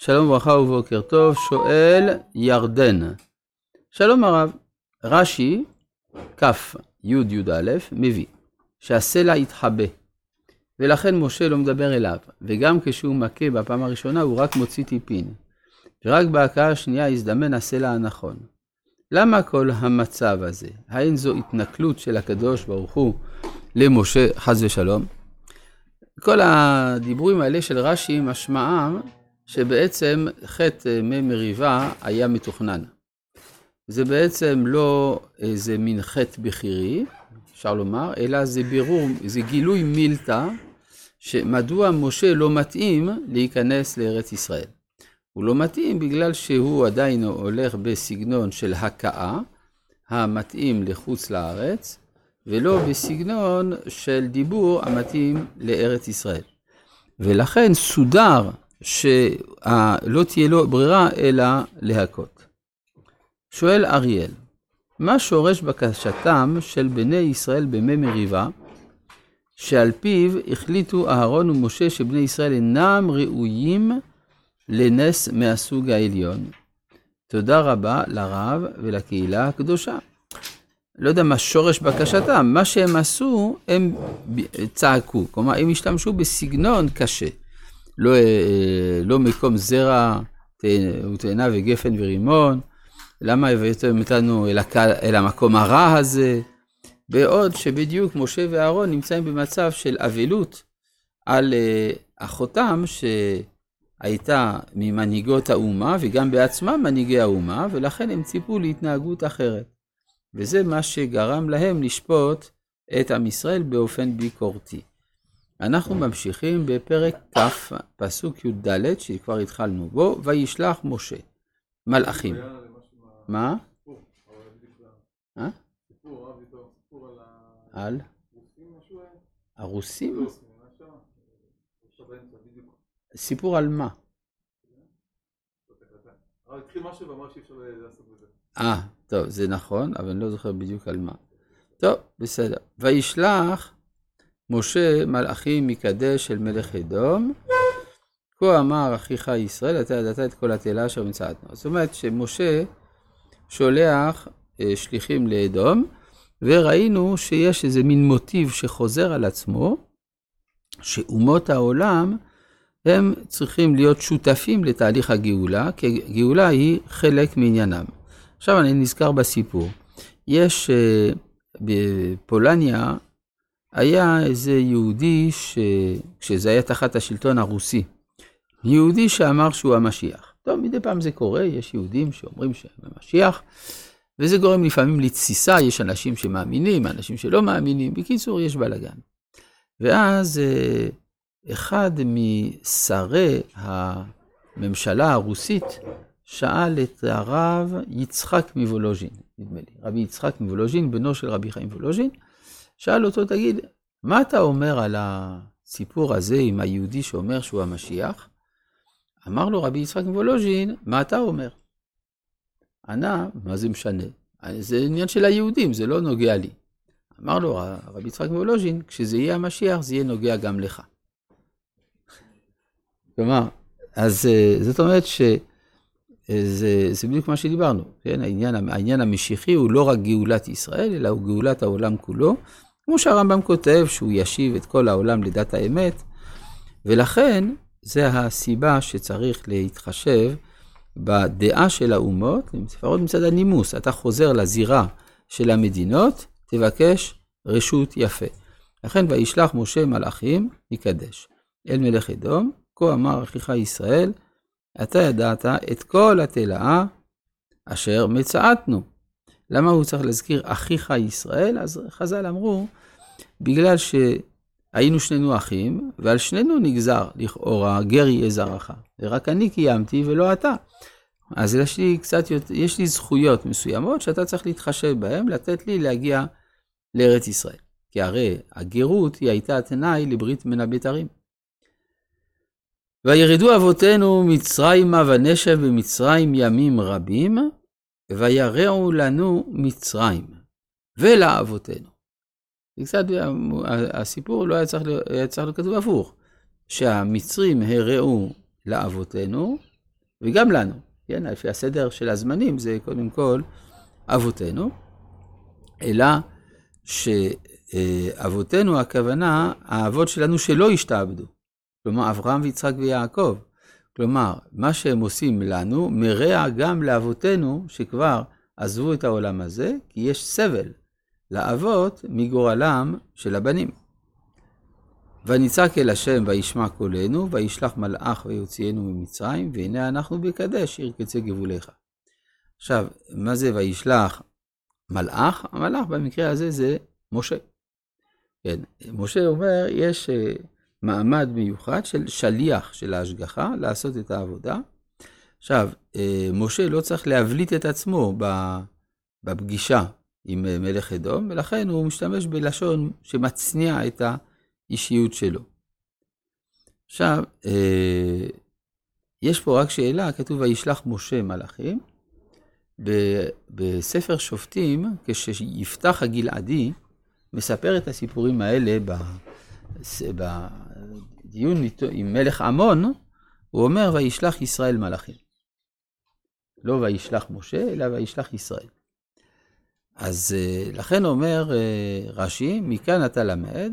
שלום וברכה ובוקר טוב, שואל ירדן. שלום הרב, רש"י, כ' י' י"א, מביא שהסלע יתחבא, ולכן משה לא מדבר אליו, וגם כשהוא מכה בפעם הראשונה הוא רק מוציא טיפין, ורק בהכאה השנייה יזדמן הסלע הנכון. למה כל המצב הזה? האין זו התנכלות של הקדוש ברוך הוא למשה, חס ושלום? כל הדיבורים האלה של רש"י משמעם שבעצם חטא מי מריבה היה מתוכנן. זה בעצם לא איזה מין חטא בכירי, אפשר לומר, אלא זה בירור, זה גילוי מילתא, שמדוע משה לא מתאים להיכנס לארץ ישראל. הוא לא מתאים בגלל שהוא עדיין הולך בסגנון של הכאה, המתאים לחוץ לארץ, ולא בסגנון של דיבור המתאים לארץ ישראל. ולכן סודר שלא תהיה לו ברירה אלא להכות. שואל אריאל, מה שורש בקשתם של בני ישראל במי מריבה, שעל פיו החליטו אהרון ומשה שבני ישראל אינם ראויים לנס מהסוג העליון? תודה רבה לרב ולקהילה הקדושה. לא יודע מה שורש בקשתם, מה שהם עשו, הם צעקו, כלומר, הם השתמשו בסגנון קשה. לא, אה, לא מקום זרע ותאנה וגפן ורימון, למה הבאתם אותנו אל, הק... אל המקום הרע הזה? בעוד שבדיוק משה ואהרון נמצאים במצב של אבלות על אה, אחותם שהייתה ממנהיגות האומה וגם בעצמם מנהיגי האומה, ולכן הם ציפו להתנהגות אחרת. וזה מה שגרם להם לשפוט את עם ישראל באופן ביקורתי. אנחנו ממשיכים בפרק כ', פסוק י"ד, שכבר התחלנו בו, וישלח משה. מלאכים. מה? על? הרוסים? סיפור על מה? אה, טוב, זה נכון, אבל אני לא זוכר בדיוק על מה. טוב, בסדר. וישלח משה מלאכים מקדש אל מלך אדום, כה אמר אחיך ישראל, אתה ידעת את כל התהילה אשר מצאתנו. זאת אומרת שמשה שולח אה, שליחים לאדום, וראינו שיש איזה מין מוטיב שחוזר על עצמו, שאומות העולם הם צריכים להיות שותפים לתהליך הגאולה, כי גאולה היא חלק מעניינם. עכשיו אני נזכר בסיפור. יש uh, בפולניה, היה איזה יהודי, ש... כשזה היה תחת השלטון הרוסי, יהודי שאמר שהוא המשיח. טוב, מדי פעם זה קורה, יש יהודים שאומרים שהם המשיח, וזה גורם לפעמים לתסיסה, יש אנשים שמאמינים, אנשים שלא מאמינים, בקיצור, יש בלאגן. ואז uh, אחד משרי הממשלה הרוסית שאל את הרב יצחק מוולוז'ין, נדמה לי, רבי יצחק מוולוז'ין, בנו של רבי חיים וולוז'ין, שאל אותו, תגיד, מה אתה אומר על הסיפור הזה עם היהודי שאומר שהוא המשיח? אמר לו רבי יצחק מוולוז'ין, מה אתה אומר? ענה, מה זה משנה? זה עניין של היהודים, זה לא נוגע לי. אמר לו רבי יצחק מוולוז'ין, כשזה יהיה המשיח, זה יהיה נוגע גם לך. כלומר, אז אה, זאת אומרת ש... זה, זה בדיוק מה שדיברנו, כן? העניין, העניין המשיחי הוא לא רק גאולת ישראל, אלא הוא גאולת העולם כולו, כמו שהרמב"ם כותב, שהוא ישיב את כל העולם לדת האמת, ולכן זה הסיבה שצריך להתחשב בדעה של האומות, לפחות מצד הנימוס, אתה חוזר לזירה של המדינות, תבקש רשות יפה. לכן וישלח משה מלאכים, יקדש. אל מלך אדום, כה אמר אחיך ישראל, אתה ידעת את כל התלאה אשר מצאתנו. למה הוא צריך להזכיר אחיך ישראל? אז חז"ל אמרו, בגלל שהיינו שנינו אחים, ועל שנינו נגזר לכאורה גר יהיה זרעך. ורק אני קיימתי ולא אתה. אז יש לי קצת, יש לי זכויות מסוימות שאתה צריך להתחשב בהן, לתת לי להגיע לארץ ישראל. כי הרי הגרות היא הייתה תנאי לברית בין הבתרים. וירדו אבותינו מצרימה ונשב במצרים ימים רבים, וירעו לנו מצרים, ולאבותינו. קצת, הסיפור לא היה צריך, היה צריך להיות כתוב הפוך, שהמצרים הרעו לאבותינו, וגם לנו, כן, לפי הסדר של הזמנים זה קודם כל אבותינו, אלא שאבותינו הכוונה, האבות שלנו שלא השתעבדו, כלומר אברהם ויצחק ויעקב. כלומר, מה שהם עושים לנו מרע גם לאבותינו שכבר עזבו את העולם הזה, כי יש סבל לאבות מגורלם של הבנים. ונצעק אל השם וישמע קולנו, וישלח מלאך ויוציאנו ממצרים, והנה אנחנו בקדש, עיר קצה גבוליך. עכשיו, מה זה וישלח מלאך? המלאך במקרה הזה זה משה. כן, משה אומר, יש אה, מעמד מיוחד של שליח של ההשגחה לעשות את העבודה. עכשיו, אה, משה לא צריך להבליט את עצמו בפגישה עם אה, מלך אדום, ולכן הוא משתמש בלשון שמצניע את האישיות שלו. עכשיו, אה, יש פה רק שאלה, כתוב וישלח משה מלאכים. בספר שופטים, כשיפתח הגלעדי מספר את הסיפורים האלה בדיון עם מלך עמון, הוא אומר וישלח ישראל מלאכים. לא וישלח משה, אלא וישלח ישראל. אז אה, לכן אומר אה, רש"י, מכאן אתה למד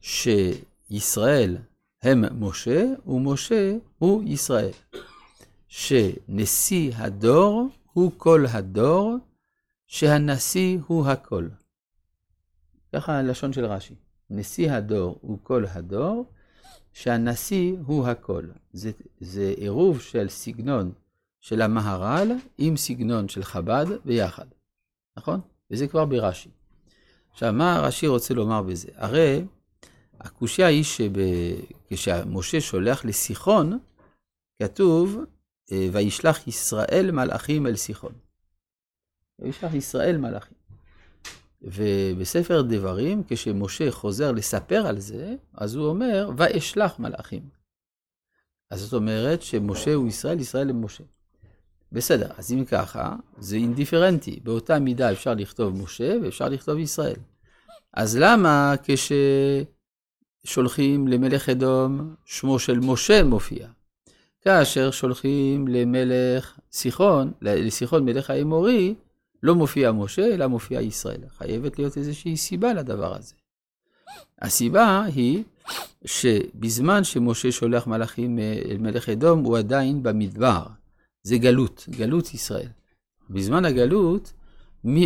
שישראל הם משה, ומשה הוא ישראל. שנשיא הדור הוא כל הדור, שהנשיא הוא הכל. ככה הלשון של רש"י. נשיא הדור הוא כל הדור, שהנשיא הוא הכל. זה, זה עירוב של סגנון של המהר"ל עם סגנון של חב"ד ביחד, נכון? וזה כבר ברש"י. עכשיו, מה רש"י רוצה לומר בזה? הרי הקושייה היא שכשמשה שולח לסיחון, כתוב, וישלח ישראל מלאכים אל סיחון. וישלח ישראל מלאכים. ובספר דברים, כשמשה חוזר לספר על זה, אז הוא אומר, ואשלח מלאכים. אז זאת אומרת שמשה הוא ישראל, ישראל הם משה. בסדר, אז אם ככה, זה אינדיפרנטי. באותה מידה אפשר לכתוב משה ואפשר לכתוב ישראל. אז למה כששולחים למלך אדום, שמו של משה מופיע? כאשר שולחים למלך סיחון, לסיחון מלך האמורי, לא מופיע משה, אלא מופיע ישראל. חייבת להיות איזושהי סיבה לדבר הזה. הסיבה היא שבזמן שמשה שולח מלאכים אל מלך אדום, הוא עדיין במדבר. זה גלות, גלות ישראל. בזמן הגלות,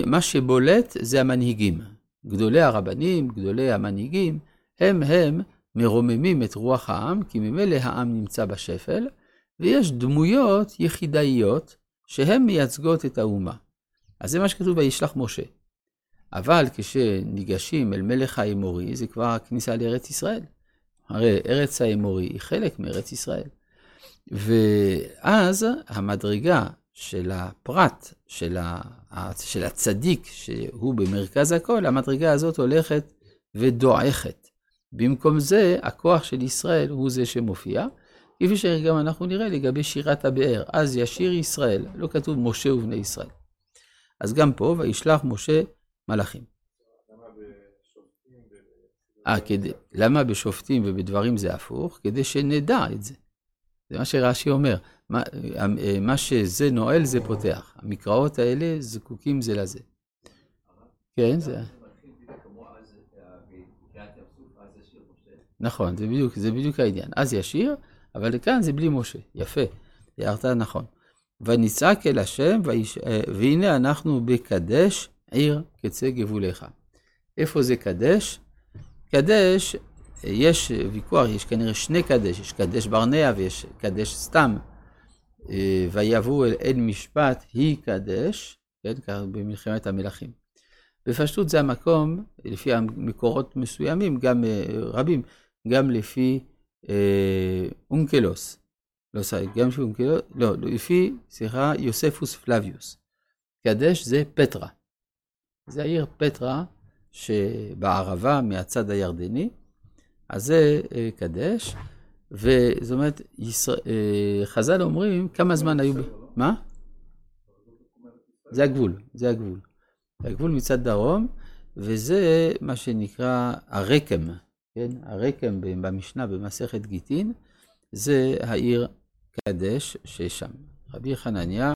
מה שבולט זה המנהיגים. גדולי הרבנים, גדולי המנהיגים, הם הם מרוממים את רוח העם, כי ממילא העם נמצא בשפל, ויש דמויות יחידאיות שהן מייצגות את האומה. אז זה מה שכתוב וישלח משה. אבל כשניגשים אל מלך האמורי, זה כבר הכניסה לארץ ישראל. הרי ארץ האמורי היא חלק מארץ ישראל. ואז המדרגה של הפרט, של, ה, של הצדיק, שהוא במרכז הכל, המדרגה הזאת הולכת ודועכת. במקום זה, הכוח של ישראל הוא זה שמופיע, כפי שגם אנחנו נראה לגבי שירת הבאר. אז ישיר ישראל, לא כתוב משה ובני ישראל. אז גם פה, וישלח משה מלאכים. אה, כדי, למה בשופטים ובדברים זה הפוך? כדי שנדע את זה. זה מה שרש"י אומר. מה, מה שזה נועל זה פותח. המקראות האלה זקוקים זה לזה. כן, זה... נכון, זה בדיוק, זה בדיוק העניין. אז ישיר, אבל כאן זה בלי משה. יפה, הערת נכון. ונצעק אל השם, ויש... אה, והנה אנחנו בקדש עיר קצה גבוליך. איפה זה קדש? קדש, יש ויכוח, יש כנראה שני קדש, יש קדש ברנע ויש קדש סתם. אה, ויבואו אל עין משפט, היא קדש, כן, ככה במלחמת המלכים. בפשטות זה המקום, לפי המקורות מסוימים, גם אה, רבים, גם לפי אה, אונקלוס. לא סליחה, גם לפי אונקלוס, לא, לפי, סליחה, יוספוס פלביוס. קדש זה פטרה. זה העיר פטרה שבערבה מהצד הירדני, אז זה אה, קדש, וזאת אומרת, ישראל, אה, חז"ל אומרים כמה זמן היו... מה? זה הגבול, זה הגבול. הגבול מצד דרום, וזה מה שנקרא הרקם, כן? הרקם במשנה במסכת גיטין, זה העיר קדש ששם. רבי חנניה